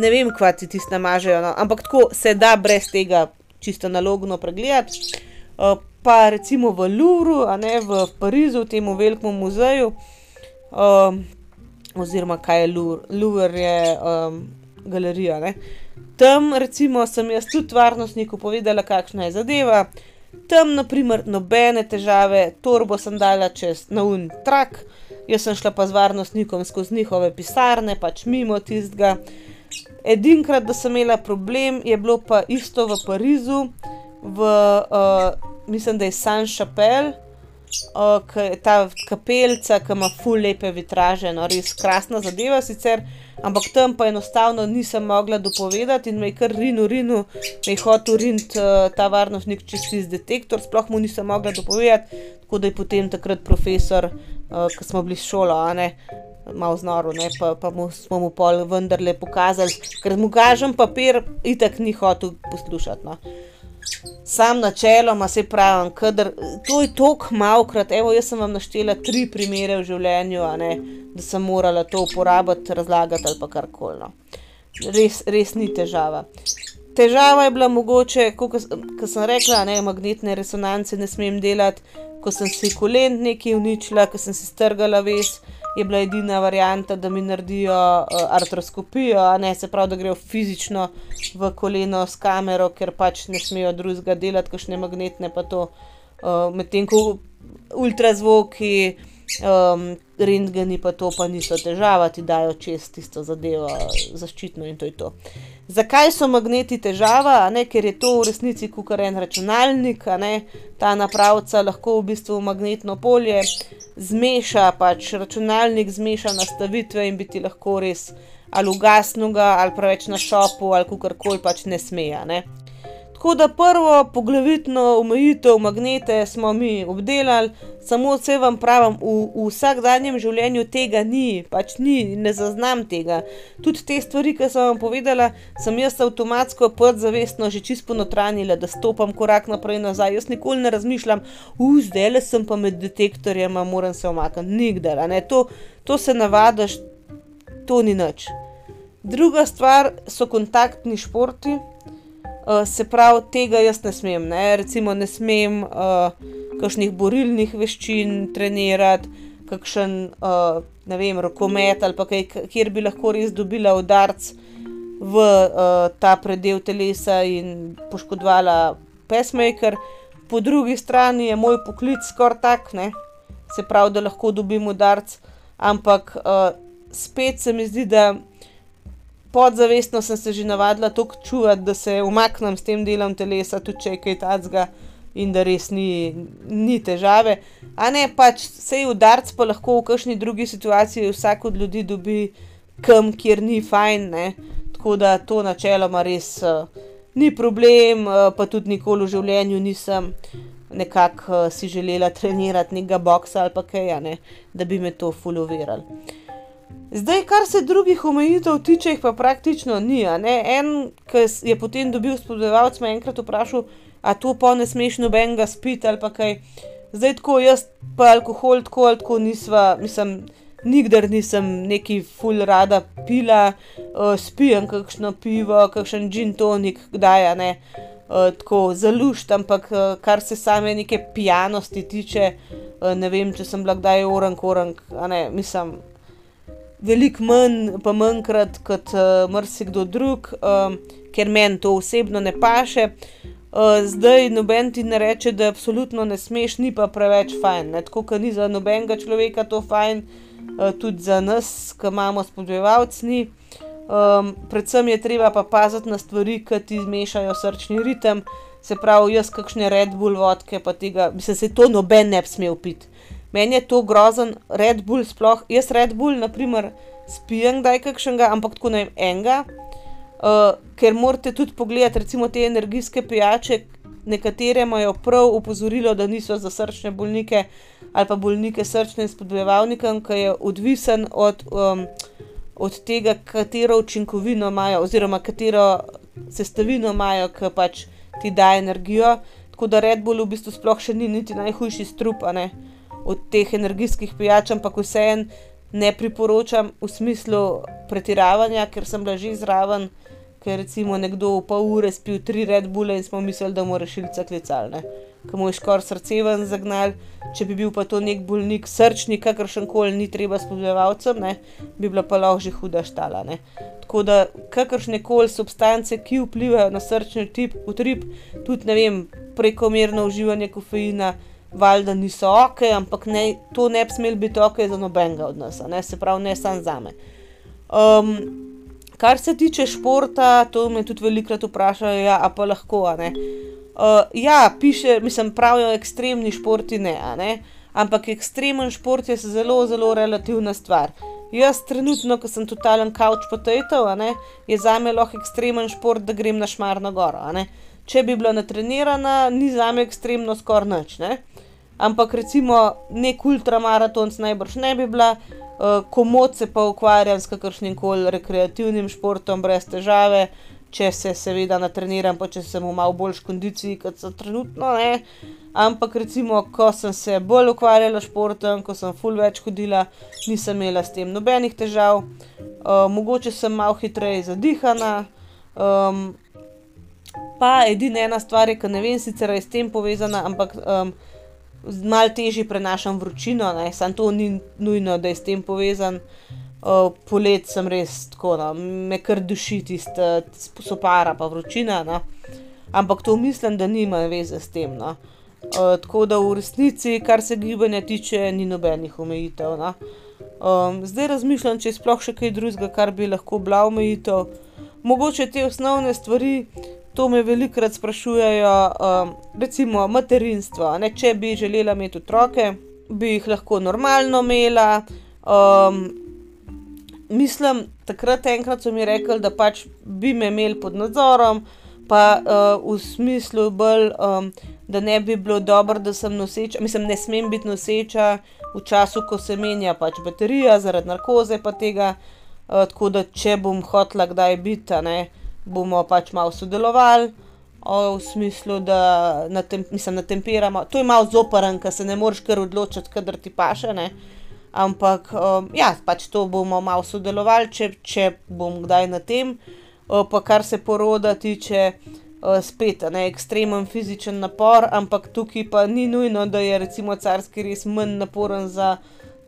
ne vem, kva ti tisto namažejo, no, ampak tako se da brez tega čisto analogno pregledati. Pa recimo v Louvru, a ne, v Parizu, tem velikem muzeju, oziroma kaj je Louvre, je, galerija, ne. Tam recimo sem jaz tudi varnostniku povedala, kakšna je zadeva. Tam na primer nobene težave, torbo sem dala čez, na oni trak, jaz sem šla pa z varnostnikom skozi njihove pisarne, pač mimo tistega. Edinkrat, da sem imela problem, je bilo pa isto v Parizu, v, uh, mislim, da je San Chapel, uh, ta kapeljica, ki ima ful lepe vitraže, no res krasna zadeva sicer, ampak tam pa enostavno nisem mogla dopovedati in me je kar rinu, rinu, me je hotel riniti uh, ta varnostnik čez tisti detektor, sploh mu nisem mogla dopovedati, tako da je potem takrat profesor, uh, ki smo bili s šolo, a ne. Malo znoro, pa, pa mu, smo mu pol vendarle pokazali, ker mu kažem papir, itak ni hotel poslušati. No. Sam načeloma se pravim, kadar, to je tako malokrat. Evo, jaz sem vam naštela tri primere v življenju, ne, da sem morala to uporabiti, razlagati ali pa karkoli. No. Res, res ni težava. Težava je bila mogoče, kot sem rekla, ne, magnetne resonance ne smem delati, ko sem si kolen nekaj uničila, ko sem si strgala ves je bila edina varianta, da mi naredijo uh, artroskopijo, a ne se pravi, da grejo fizično v koleno s kamero, ker pač ne smejo drugega delati, kakšne magnetne pa to. Uh, Medtem ko ultrazvoki, rentgeni pa to pa niso težava, ti dajo čez tisto zadevo, zaščitno in to je to. Zakaj so magneti težava? Ne, ker je to v resnici kukar en računalnik, ne, ta napravca lahko v bistvu magnetno polje zmeša, pač računalnik zmeša nastavitve in bi ti lahko res ali ugasnuga ali preveč na šopu ali kukorkoli pač ne smeja. Ne. Tako da prvo poglavitno omejitev magnete smo mi obdelali, samo vse vam pravim, v, v vsakdanjem življenju tega ni, pač ni, ne zaznam tega. Tudi te stvari, ki sem vam povedala, sem jaz avtomatsko podzavestno že čisto notranjila, da stopam korak naprej in nazaj. Jaz nikoli ne razmišljam, zdaj le sem pa med detektorjem, moram se omakniti, nikdar. To, to se navadiš, to ni nič. Druga stvar so kontaktni športi. Uh, se pravi, tega jaz ne smem. Ne? Recimo, ne smem uh, kakšnih borilnih veščin trenirati, kakšen uh, ne vem, rokomet ali kaj, kjer bi lahko res dobila udarc v uh, ta predel telesa in poškodovala pesmaker. Po drugi strani je moj poklic skoraj tak, ne? se pravi, da lahko dobim udarc, ampak uh, spet se mi zdi, da podzavestno sem se že navadila tako čuvati, da se umaknem s tem delom telesa, tudi če je kaj tacga in da res ni, ni težave. A ne pač sej udarc pa lahko v kakšni drugi situaciji vsak od ljudi dobi kam, kjer ni fajn, ne? tako da to načeloma res uh, ni problem, uh, pa tudi nikoli v življenju nisem. Nekako uh, si želela trenirati nekega boksa ali pa kaj, ne, da bi me to fulovirali. Zdaj, kar se drugih omejitev tiče, jih pa praktično ni. En, ki je potem dobil spodbujevalec, me enkrat vprašal, a to pa ne smeš nobenega spiti ali pa kaj. Zdaj, tako jaz pa alkohol, tako ali tako nisva, mislim, nikdar nisem neki full rada pila, uh, spijem kakšno pivo, kakšen gin tonik, kdaj ne. Uh, tako zalušt, ampak uh, kar se same neke pijanosti tiče, uh, ne vem, če sem bila kdaj orang, orang, ne, mislim, veliko manj, pa manjkrat kot uh, marsikdo drug, uh, ker meni to osebno ne paše. Uh, zdaj noben ti ne reče, da absolutno ne smeš, ni pa preveč fajn. Ne? Tako, kot ni za nobenega človeka to fajn, uh, tudi za nas, ki imamo spodbujevalce. Um, predvsem je treba pa paziti na stvari, ki ti zmešajo srčni ritem. Se pravi, jaz kakšne Red Bull vodke, pa tega, bi se to noben ne bi smel piti. Meni je to grozen, Red Bull sploh. Jaz Red Bull, naprimer, spijem kdaj kakšnega, ampak tako ne enega. Uh, ker morate tudi pogledati, recimo te energijske pijače, nekatere imajo prav upozorilo, da niso za srčne bolnike ali pa bolnike srčne spodbujevalnikom, ki je odvisen od, um, od tega, katero učinkovino imajo, oziroma katero sestavino imajo, ki pač ti daje energijo. Tako da Red Bull v bistvu sploh še ni niti najhujši strup, ne od teh energijskih pijač, ampak vseeno ne priporočam v smislu pretiravanja, ker sem bila že zraven, ker recimo nekdo v pol ure spil tri Red Bulle in smo mislili, da mu rešilca klicalne. Ko mu je skoraj srce ven zagnal, če bi bil pa to nek bolnik, srčni, kakršen koli, ni treba spodbujevalcem, bi bila pa lahko že huda štala. Ne. Tako da kakršne koli substance, ki vplivajo na srčni tip, utrip, tudi ne vem, prekomerno uživanje kofeina, valjda niso ok, ampak ne, to ne bi smelo biti ok za nobenega od nas, ne? se pravi, ne samo za me. Um, kar se tiče športa, to me tudi velikokrat vprašajo, ja, a pa lahko, a ne. Uh, ja, piše, mislim, pravijo ekstremni športi, ne, ne. Ampak ekstremen šport je zelo, zelo relativna stvar. Jaz trenutno, ko sem totalen couch potato, ne, je zame lahko ekstremen šport, da grem na Šmarno goro. Če bi bila natrenirana, ni zame ekstremno skoraj nič, ne. Ampak recimo neki ultramaratonec najbrž ne bi bila, komot se pa ukvarjam s kakršnimkoli rekreativnim športom brez težave, če se seveda natreniram pa če sem v malo boljši kondiciji, kot sem trenutno, ne. Ampak recimo, ko sem se bolj ukvarjala s športom, ko sem ful več hodila, nisem imela s tem nobenih težav. mogoče sem malo hitreje zadihana, pa edino ena stvar ke ne vem sicer, je s tem povezana, ampak, malo težje prenašam vročino, ne, samo to ni nujno, da je s tem povezano. poleti sem res tako, no, me kar duši tista sopara pa vročina, no. Ampak to mislim, da nima veze s tem, no. tako da v resnici, kar se gibanja tiče, ni nobenih omejitev, no. zdaj razmišljam, če je sploh še kaj drugega, kar bi lahko bila omejitev. Mogoče te osnovne stvari, to me velikokrat sprašujejo, recimo materinstvo, ne, če bi želela imeti otroke, bi jih lahko normalno imela, mislim, takrat enkrat so mi rekli, da pač bi me imeli pod nadzorom pa, v smislu bolj, da ne bi bilo dobro, da sem noseča, mislim, ne smem biti noseča v času, ko se menja pač baterija zaradi narkoze pa tega. tako da če bom hotela kdaj biti, ne, bomo pač malo sodelovali, v smislu, da mislim, natempiramo, to je malo zoprno, ke se ne moreš kar odločiti, kadar ti paše, ne. Ampak, ja, pač to bomo malo sodelovali, če, če bom kdaj na tem. pa kar se poroda tiče, spet, a ne, ekstremen fizični napor, ampak tukaj pa ni nujno, da je recimo carski rez manj naporen za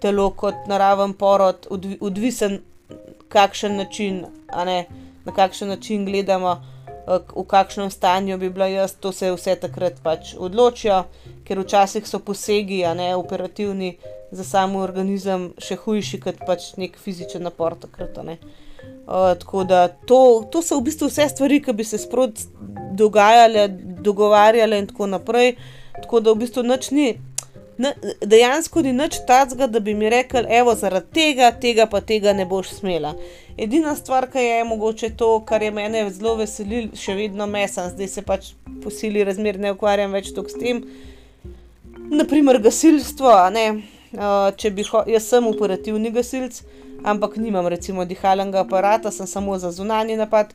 telo kot naraven porod, odvisno, kakšen način, na kakšen način gledamo, v kakšnem stanju bi bila jaz, to se vse takrat pač odločijo. Ker včasih so posegi, a ne, operativni za sam organizem še hujši kot pač neki fizični napor takrat, ne. tako da to, to so v bistvu vse stvari, ke bi se sproti dogajale, dogovarjale in tako naprej. Tako da v bistvu nič ni, dejansko ni nič takega, da bi mi rekli: "Evo, zaradi tega, tega pa tega ne boš smela." Edina stvar, ke je, mogoče to, kar je mene zelo veselilo, še vedno me, samo zdaj se pač po sili razmer ne ukvarjam več toliko s tem, na primer gasilstvo, ne. če bi jaz sem operativni gasilec, ampak nimam recimo dihalnega aparata, sem samo za zunanji napad.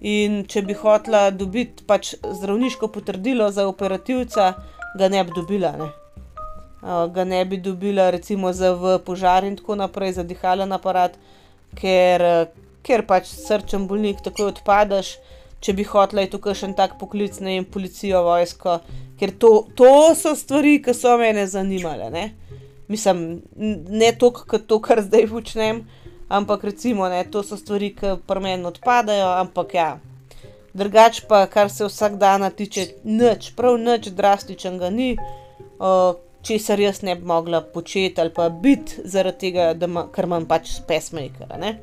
In če bi hotela dobiti pač zdravniško potrdilo za operativca, ga ne bi dobila, ne. Ga ne bi dobila recimo za v požar in tako naprej za dihalni aparat, ker, ker pač srčni bolnik takoj odpadeš. Če bi hotela iti v kakšen tak poklic, ne vem, policijo, vojsko, ker to, to so stvari, ke so mene zanimale, ne. Mislim, ne toliko kot to, kar zdaj počnem, ampak recimo, ne, to so stvari, ke pri meni odpadejo, ampak ja. Drugače pa, kar se vsakdana tiče, nič, prav nič drastičnega ni, česar jaz ne bi mogla početi ali pa biti zaradi tega, da ker imam pač pacemaker, a ne.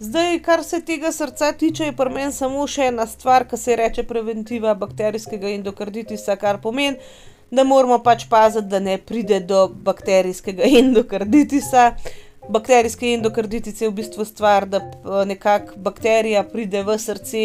Zdaj, kar se tega srca tiče, je pri meni samo še ena stvar, ke se reče preventiva bakterijskega endokarditisa, kar pomeni, da moramo pač paziti, da ne pride do bakterijskega endokarditisa. Bakterijski endokarditis je v bistvu stvar, da nekako bakterija pride v srce,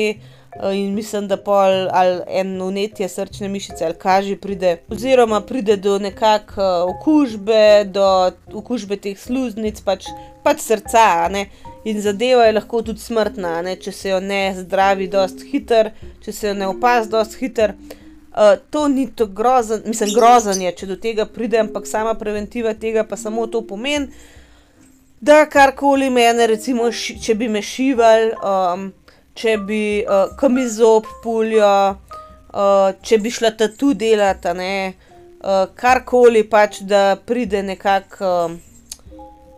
in mislim, da pol ali eno vnetje srčne mišice ali kaj že pride, oziroma pride do nekako, okužbe, do okužbe teh sluznic pač, pač srca, ne. In zadeva je lahko tudi smrtna, ne, če se jo ne zdravi dosti hitro, če se je ne opazi dosti hitro. to ni tako grozno, mislim, grozno je, če do tega pride, ampak sama preventiva tega pa samo to pomeni, da karkoli mene recimo če bi me šivali, če bi, ke mi zob pulijo, če bi šla tatu delat, a ne, karkoli pač, da pride nekako,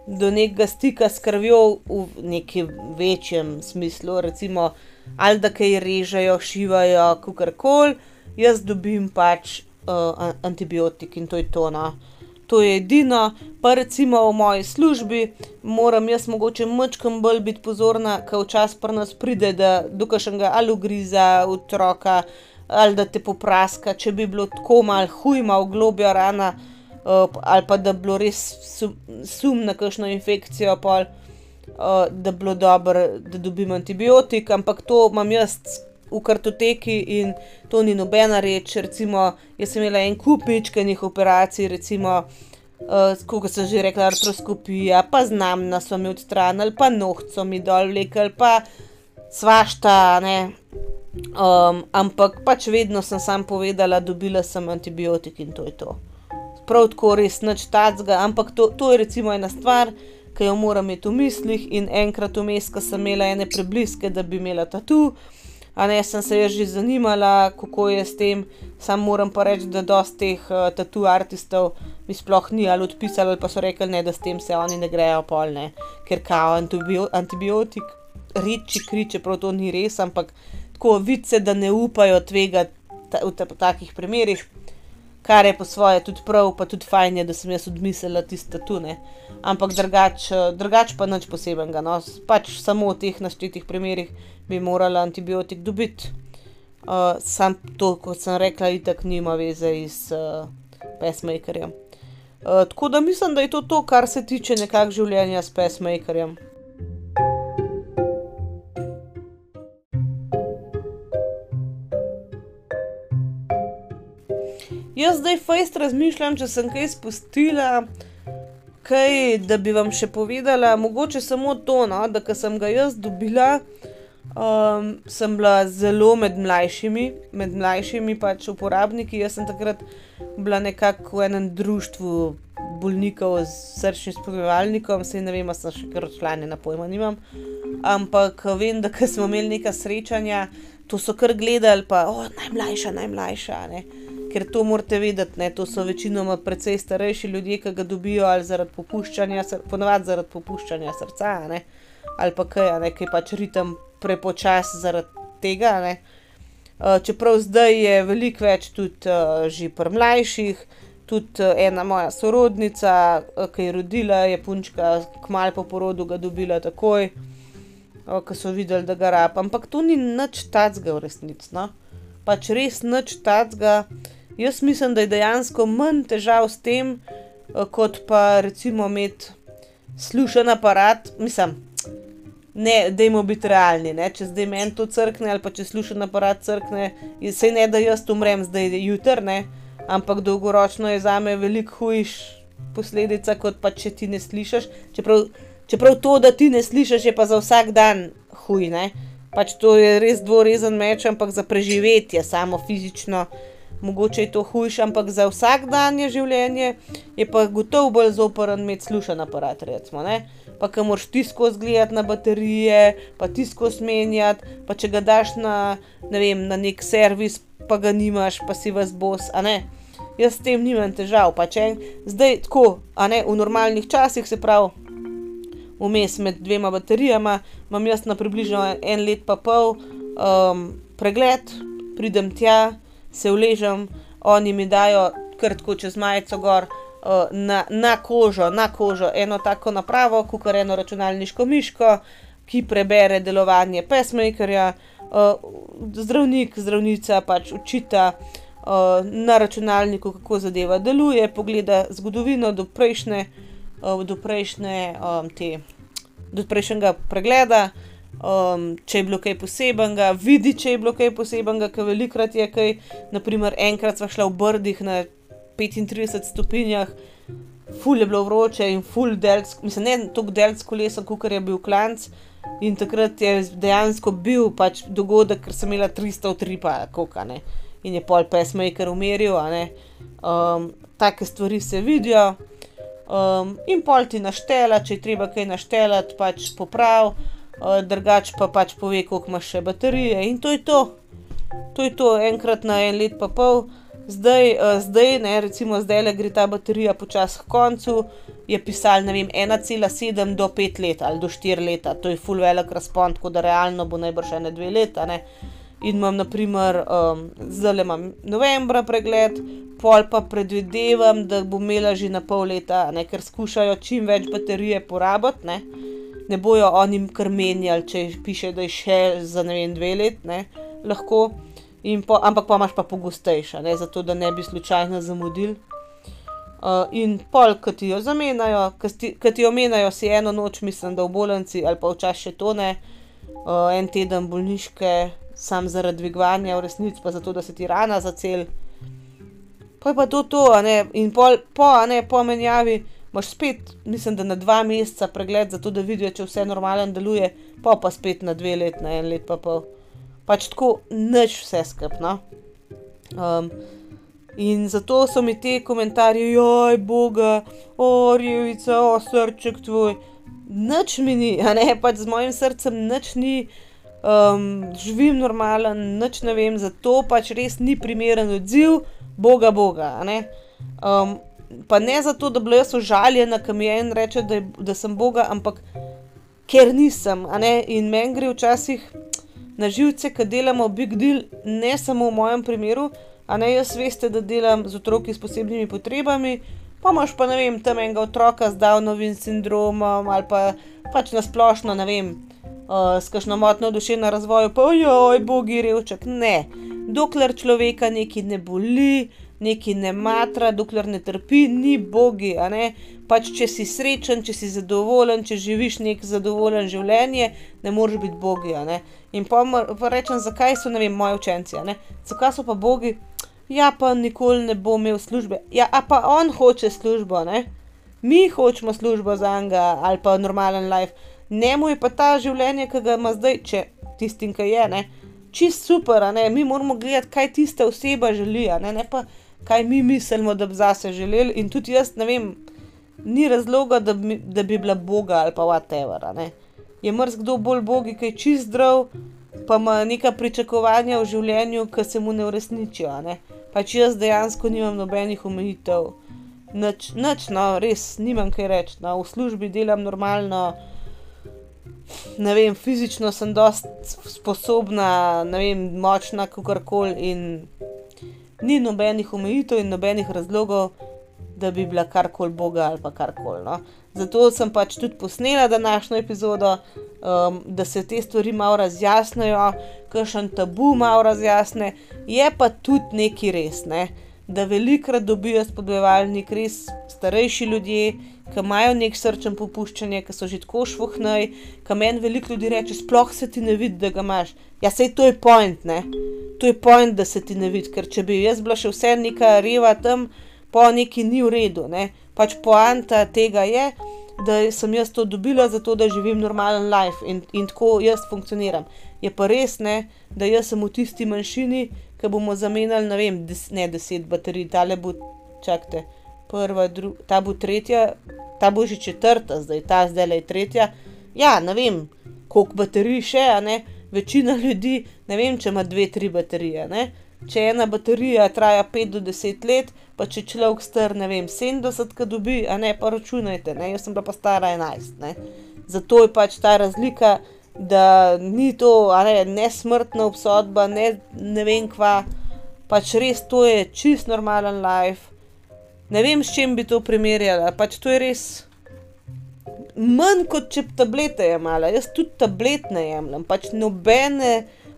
do nekega stika s krvjo v nekem večjem smislu, recimo ali da kaj režejo, šivajo, kakorkoli, jaz dobim pač uh, antibiotik in to je to. No. To je edino, pa recimo v moji službi moram jaz mogoče mačkam bolj biti pozorna, ker včasih pri nas pride, da dukašnega ali ugriza otroka, ali da te popraska, če bi bilo tako malo huj, malo globja rana, uh, ali pa da bi bilo res sum, sum na kakšno infekcijo, pol, uh, da bi bilo dobro, da dobim antibiotik, ampak to imam jaz v kartoteki in to ni nobena reč. Recimo, jaz sem imela en kup mečkenih operacij, recimo, uh, kot sem že rekla, artroskopija, pa znam na so mi odstranili, pa nohco mi dol vlekel, pa svašta, ne. Um, ampak pač vedno sem sam povedala, dobila sem antibiotik in to je to. Prav tako res nič tacga, ampak to, to je recimo ena stvar, ki jo moram imeti v mislih in enkrat vmes, ko sem imela ene prebliske, da bi imela tatu, a ne sem se že zanimala, kako je s tem, sam moram pa reči, da dosti teh uh, tatu artistov mi sploh ni ali odpisali ali pa so rekli, ne, da s tem se oni ne grejo polne, ker kao antibio antibiotik reči kri, čeprav to ni res, ampak tako vice, da ne upajo tvegati ta, v, ta, takih primerih, kar je po svoje tudi prav, pa tudi fajn je, da sem jaz odmislila tiste tune. Ampak drugač, drugač pa nič posebenega. No. Pač samo v teh naštetih primerih bi morala antibiotik dobiti. Uh, sam to, kot sem rekla, itak nima veze iz uh, pesmakerjem. Uh, tako da mislim, da je to to, kar se tiče nekakšnega življenja s pesmakerjem. Jaz zdaj fejst razmišljam, če sem kaj spustila, kaj, da bi vam še povedala, mogoče samo to, no, da sem ga jaz dobila, um, sem bila zelo med mlajšimi, med mlajšimi pač uporabniki. Jaz sem takrat bila nekako v enem društvu bolnikov z srčnim spodbujevalnikom, se ne vem, sem še kar članjena, pojma nimam. Ampak vem, da smo imeli neka srečanja, to so kar gledali, pa oh, najmlajša, najmlajša. Ne ker to morate vedeti, ne, to so večinoma precej starejši ljudje, ki ga dobijo ali zaradi popuščanja, ponovadi zaradi popuščanja srca, ne, ali pa kaj, ki je pač ritem prepočas zaradi tega. Uh, čeprav zdaj je veliko več tudi uh, že pri mlajših, tudi uh, ena moja sorodnica, uh, ki je rodila, je punčka, kmalo po porodu ga dobila takoj, uh, ko so videli, da ga rab. Ampak to ni nič tacga v resnici. No. Pač res nič tacga. Jaz mislim, da je dejansko manj težav s tem, eh, kot pa recimo imeti slušen aparat. Mislim, ne, da jim biti realni. Ne? Če zdaj meni to crkne ali pa če slušen aparat crkne, se ne da jaz umrem zdaj jutrne, ampak dolgoročno je za me veliko hujš posledica, kot pa če ti ne slišiš. Čeprav, čeprav to, da ti ne slišiš, je pa za vsak dan huj. Ne? Pač to je res dvorezen meč, ampak za preživetje, samo fizično mogoče je to hujše, ampak za vsakdanje življenje je pa gotovo bolj zoporen imeti slušen aparat. Recimo, pa ki moraš ti skozi gledati na baterije, pa ti skozi menjati, pa če ga daš na, ne vem, na nek servis, pa ga nimaš, pa si vas bos. Jaz s tem nimam težav, pa če zdaj tako, a ne v normalnih časih, se pravi, vmes med dvema baterijama, imam jaz na približno en let pa pol um, pregled, pridem tja se uležem, oni mi dajo krtko čez majico gor uh, na, na kožo, na kožo eno tako napravo, kot je eno računalniško miško, ki prebere delovanje pesmakerja, uh, zdravnik, zdravnica pač učita. Uh, na računalniku, kako zadeva deluje, pogleda zgodovino do, prejšnje, uh, do, prejšnje, um, te, do prejšnjega pregleda, um, če je bilo kaj posebenega, vidi, če je bilo kaj posebenega, ker velikrat je kaj. Naprimer, enkrat smo šli v Brdih na 35 stopinjah, ful je bilo vroče in ful delc, mislim, ne toliko delc kolesa, kot je bil klanc. In takrat je dejansko bil pač dogodek, ker sem imela 300 utripa, koka ne. In je pol pesmaker umiril, a ne. Um, take stvari se vidijo. Um, in pol ti naštela, če je treba kaj naštelati, pač popravi drugače pa pač pove, koliko imaš še baterije in to je to. To je to, enkrat na en let pa pol. Zdaj, uh, zdaj ne, recimo zdaj le gre ta baterija počasi k koncu, je pisal, ne vem, 1,7 do 5 let ali do 4 leta, to je full velik razpon, tako da realno bo najbrž še ne 2 leta, ne. in imam, naprimer, um, zdaj le imam novembra pregled, pol pa predvidevam, da bom imela že na pol leta, ne, ker skušajo čim več baterije porabiti, ne, bojo oni kar menjali, če piše, da je še za ne vem, dve let, ne, lahko. Po, ampak pa imaš pa pogostejša, ne, zato da ne bi slučajno zamudil. Uh, in pol, ki ti jo zamenjajo, ki ti jo menjajo, si eno noč, mislim, da v bolnici ali pa včasih še to ne, uh, en teden bolniške, sam zaradi dvigovanja v resnici, pa zato, da se ti rana zacel. Pa je pa to to, ne? in pol, po, ne, po menjavi imaš spet, mislim, da na dva meseca pregled, zato da vidijo, če vse normalno deluje, pa pa spet na dve let, na en let pa pol. Pač tako, nič vse skupno. Um, In zato so mi ti komentarji, joj, boga, o, revica, o, srček tvoj. Noč mi ni, a ne pač z mojim srcem, noč ni, um, živim normalen, noč ne vem, zato pač res ni primeren odziv, boga, boga. Um, pa ne zato, da bi jaz užaljena, kam je en reče, da, da sem boga, ampak ker nisem, in meni gre včasih na živce, ki delamo big deal, ne samo v mojem primeru. A ne jaz veste, da delam z otroki s posebnimi potrebami, pa imaš pa ne vem, tam enega otroka z Downovim sindromom ali pa pač na splošno, ne vem, uh, s kakšno motno duševno razvoju, pa ojoj, bogi revček. Ne, dokler človeka nekaj ne boli, nekaj ne matra, dokler ne trpi, ni bogi. Pač, če si srečen, če si zadovoljen, če živiš nek zadovoljen življenje, ne moreš biti bogi. In pa, pa rečem, zakaj so vem, moji učenci, zakaj so pa bogi, ja, pa nikoli ne bo imel službe. Ja, pa on hoče službo, ne? mi hočemo službo za njega ali pa normalen life. Njemu je pa ta življenje, ki ga ima zdaj, če tistim, ki je, ne, čist super, ne? mi moramo gledati, kaj tista oseba želi, ne? ne pa kaj mi mislimo, da bi zase želeli. In tudi jaz ne vem, ni razloga, da bi, da bi bila Boga ali pa whatever. Je mrzkdo bolj bogi, ki je čist zdrav, pa ima neka pričakovanja v življenju, ki se mu ne uresničijo. Ne? pač jaz dejansko nimam nobenih omejitev, nič, nič, no, res nimam kaj reči. No, v službi delam normalno, ne vem, fizično sem dost sposobna, ne vem, močna, kako koli in ni nobenih omejitev in nobenih razlogov, da bi bila karkoli Boga ali pa karkoli. No. Zato sem pač tudi posnela današnjo epizodo, um, da se te stvari malo razjasnijo, kakšen tabu malo razjasne, je pa tudi nekaj res, ne? da velikrat dobijo spodbojevalnik res starejši ljudje, ki imajo nek srčen popuščanje, ki so že tako švohnej, ki meni veliko ljudi reče, sploh se ti ne vidi, da ga imaš. Ja, sej to je point, ne. To je point, da se ti ne vidi, ker če bi jaz bila še vse neka reva tam, pa neki ni v redu, ne. Pač poanta tega je, da sem jaz to dobila, zato da živim normalen life in, in tako jaz funkcioniram. Je pa res ne, da jaz sem v tisti manjšini, ki bomo zamenjali, ne vem, des, ne deset baterij, ta le bo, čakajte, prva, druga, ta bo tretja, ta bo že četrta, zdaj ta zdaj le tretja. Ja, ne vem, koliko baterij še, a ne. Večina ljudi, ne vem, če ima dve, tri baterije, ne če ena baterija traja 5 do 10 let, pa če človek star, ne vem, 70, ki dobi, a ne pa računajte, ne, jaz sem pa, stara 11. Ne. Zato je pač ta razlika, da ni to, a ne, nesmrtna obsodba, ne, ne vem kva, pač res to je čist normalen life. Ne vem, s čim bi to primerjala, pač to je res. Manj kot če tablete jemala, jaz tudi tablet ne jemljem, pač nobene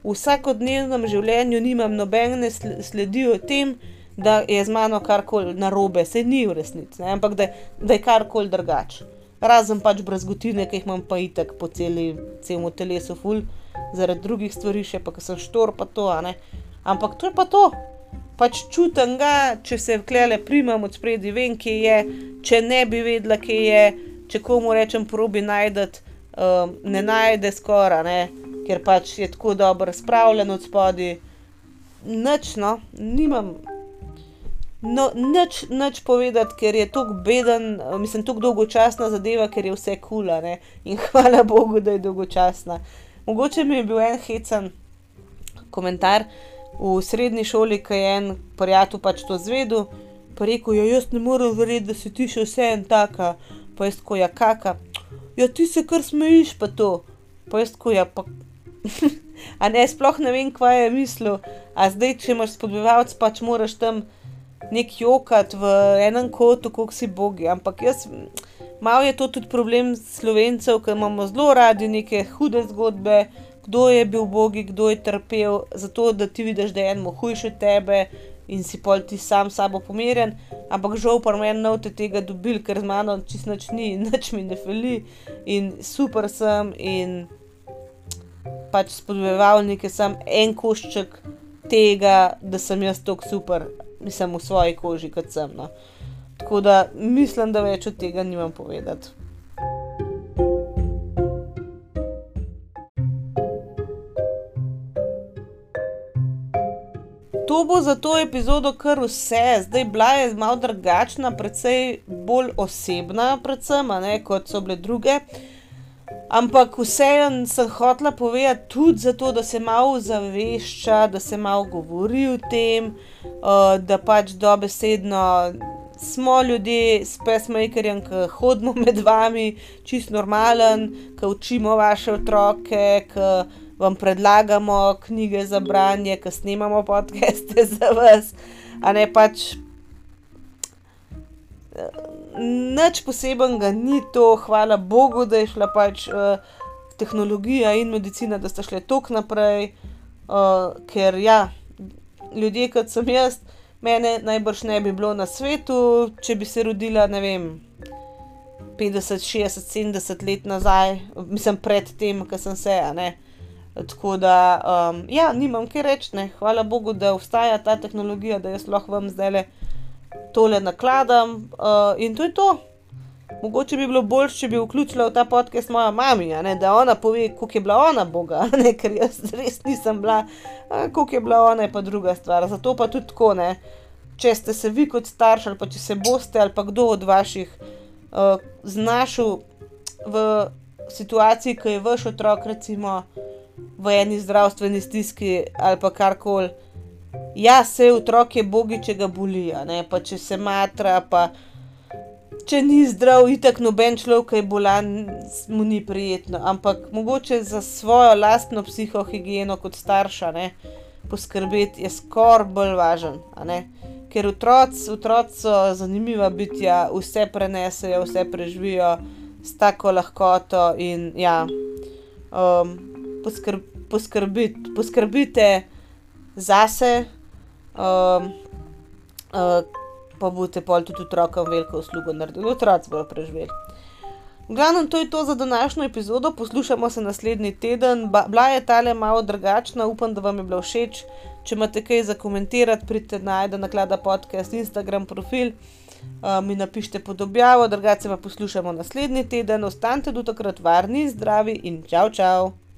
v vsakodnevnem življenju nimam nobene sledi o tem, da je z mano karkoli narobe, se ni v resnici, ne? ampak da, da je karkoli drugače. Razen pač brazgotine, ki jih imam pa itek po celi, celem telesu, ful, zaradi drugih stvari, še pa, ker sem štor, pa to, ne. Ampak to je pa to. Pač čutim ga, če se vklele primam od spredi, vem, kje je, če ne bi vedela, kje je, če komu rečem, probi najdete, um, ne najde skoraj, ker pač je tako dobro spravljen od spodaj. Noč, no, nimam. No, nič, nič povedati, ker je tako beden, mislim, tako dolgočasna zadeva, ker je vse kula. Ne? In hvala Bogu, da je dolgočasna. Mogoče mi je bil en hecen komentar v srednji šoli, ki je en prijatelj pač to zvedel, pa rekel: ja, Jaz ne morem verjeti, da si ti še vse en taka, pa jaz ko ja kaka. Ja, ti se kar smejiš, pa to. Pa jaz ko ja, pa A ne, sploh ne vem, kaj je mislil. A zdaj, če imaš spodbujevalec, pač moraš tam nek jokat v enem kotu, kako si bogi. Ampak jaz, malo je to tudi problem slovencev, ker imamo zelo radi neke hude zgodbe, kdo je bil bogi, kdo je trpel, zato da ti vidiš, da je eno hujše tebe in si pol ti sam s sabo pomirjen. Ampak žal pa meni ne boste tega dobili, ker z mano čist nič ni, nič mi ne feli in super sem in pač spodbujeval nekaj sam en košček tega, da sem jaz tako super, mislim v svoji koži, kot sem. No. Tako da mislim, da več od tega nimam povedati. To bo za to epizodo kar vse, zdaj bila je malo drugačna, precej bolj osebna, predvsem, ne, kot so bile druge. Ampak vseeno sem hotela povedati tudi zato, da se malo zavešča, da se malo govori o tem, uh, da pač dobesedno smo ljudje s pesmakerjem, ki hodimo med vami, čist normalen, ki učimo vaše otroke, ki vam predlagamo knjige za branje, ki snemamo podcaste za vas, a ne pač. Nič posebenega ni to, hvala Bogu, da je šla pač uh, tehnologija in medicina, da sta šle tok naprej, uh, ker ja, ljudje kot sem jaz, mene najbrž ne bi bilo na svetu, če bi se rodila, ne vem, 50, 60, 70 let nazaj, mislim, pred tem, ki sem se, a ne. Tako da, um, ja, nimam kaj reči, ne. Hvala Bogu, da obstaja ta tehnologija, da jaz lahko vam zdaj le tole nakladam uh, in to je to. Mogoče bi bilo bolje, če bi vključila v ta podcast moja mama, da ona pove, kako je bila ona Boga, ne? ker jaz res nisem bila, kako je bila ona, je pa druga stvar. Zato pa tudi tako, ne? če ste se vi kot starš ali pa če se boste ali pa kdo od vaših uh, znašel v situaciji, ki je vaš otrok, recimo v eni zdravstveni stiski ali pa karkoli. Ja, se otrok je bogi, če ga boli, pa če se matra, pa če ni zdrav, itak noben človek, ki je bolan, mu ni prijetno. Ampak mogoče za svojo lastno psihohigieno kot starša, ne, poskrbeti je skoraj bolj važen. Ker otroci, otroci so zanimiva bitja, vse prenesejo, vse preživijo s tako lahkoto in ja. Um, poskrb, poskrbit, poskrbite zase, um, uh, pa boste pol tudi otrokom veliko uslugo naredili, otroci bodo preživeli. Glavno, to je to za današnjo epizodo, poslušamo se naslednji teden. Ba, bila je tale malo drugačna, upam, da vam je bilo všeč. Če imate kaj za komentirati, pridite na Aida Naklada podcast, Instagram profil, uh, mi napišite pod objavo, drugače pa poslušamo naslednji teden. Ostanite do takrat varni, zdravi in čau, čau!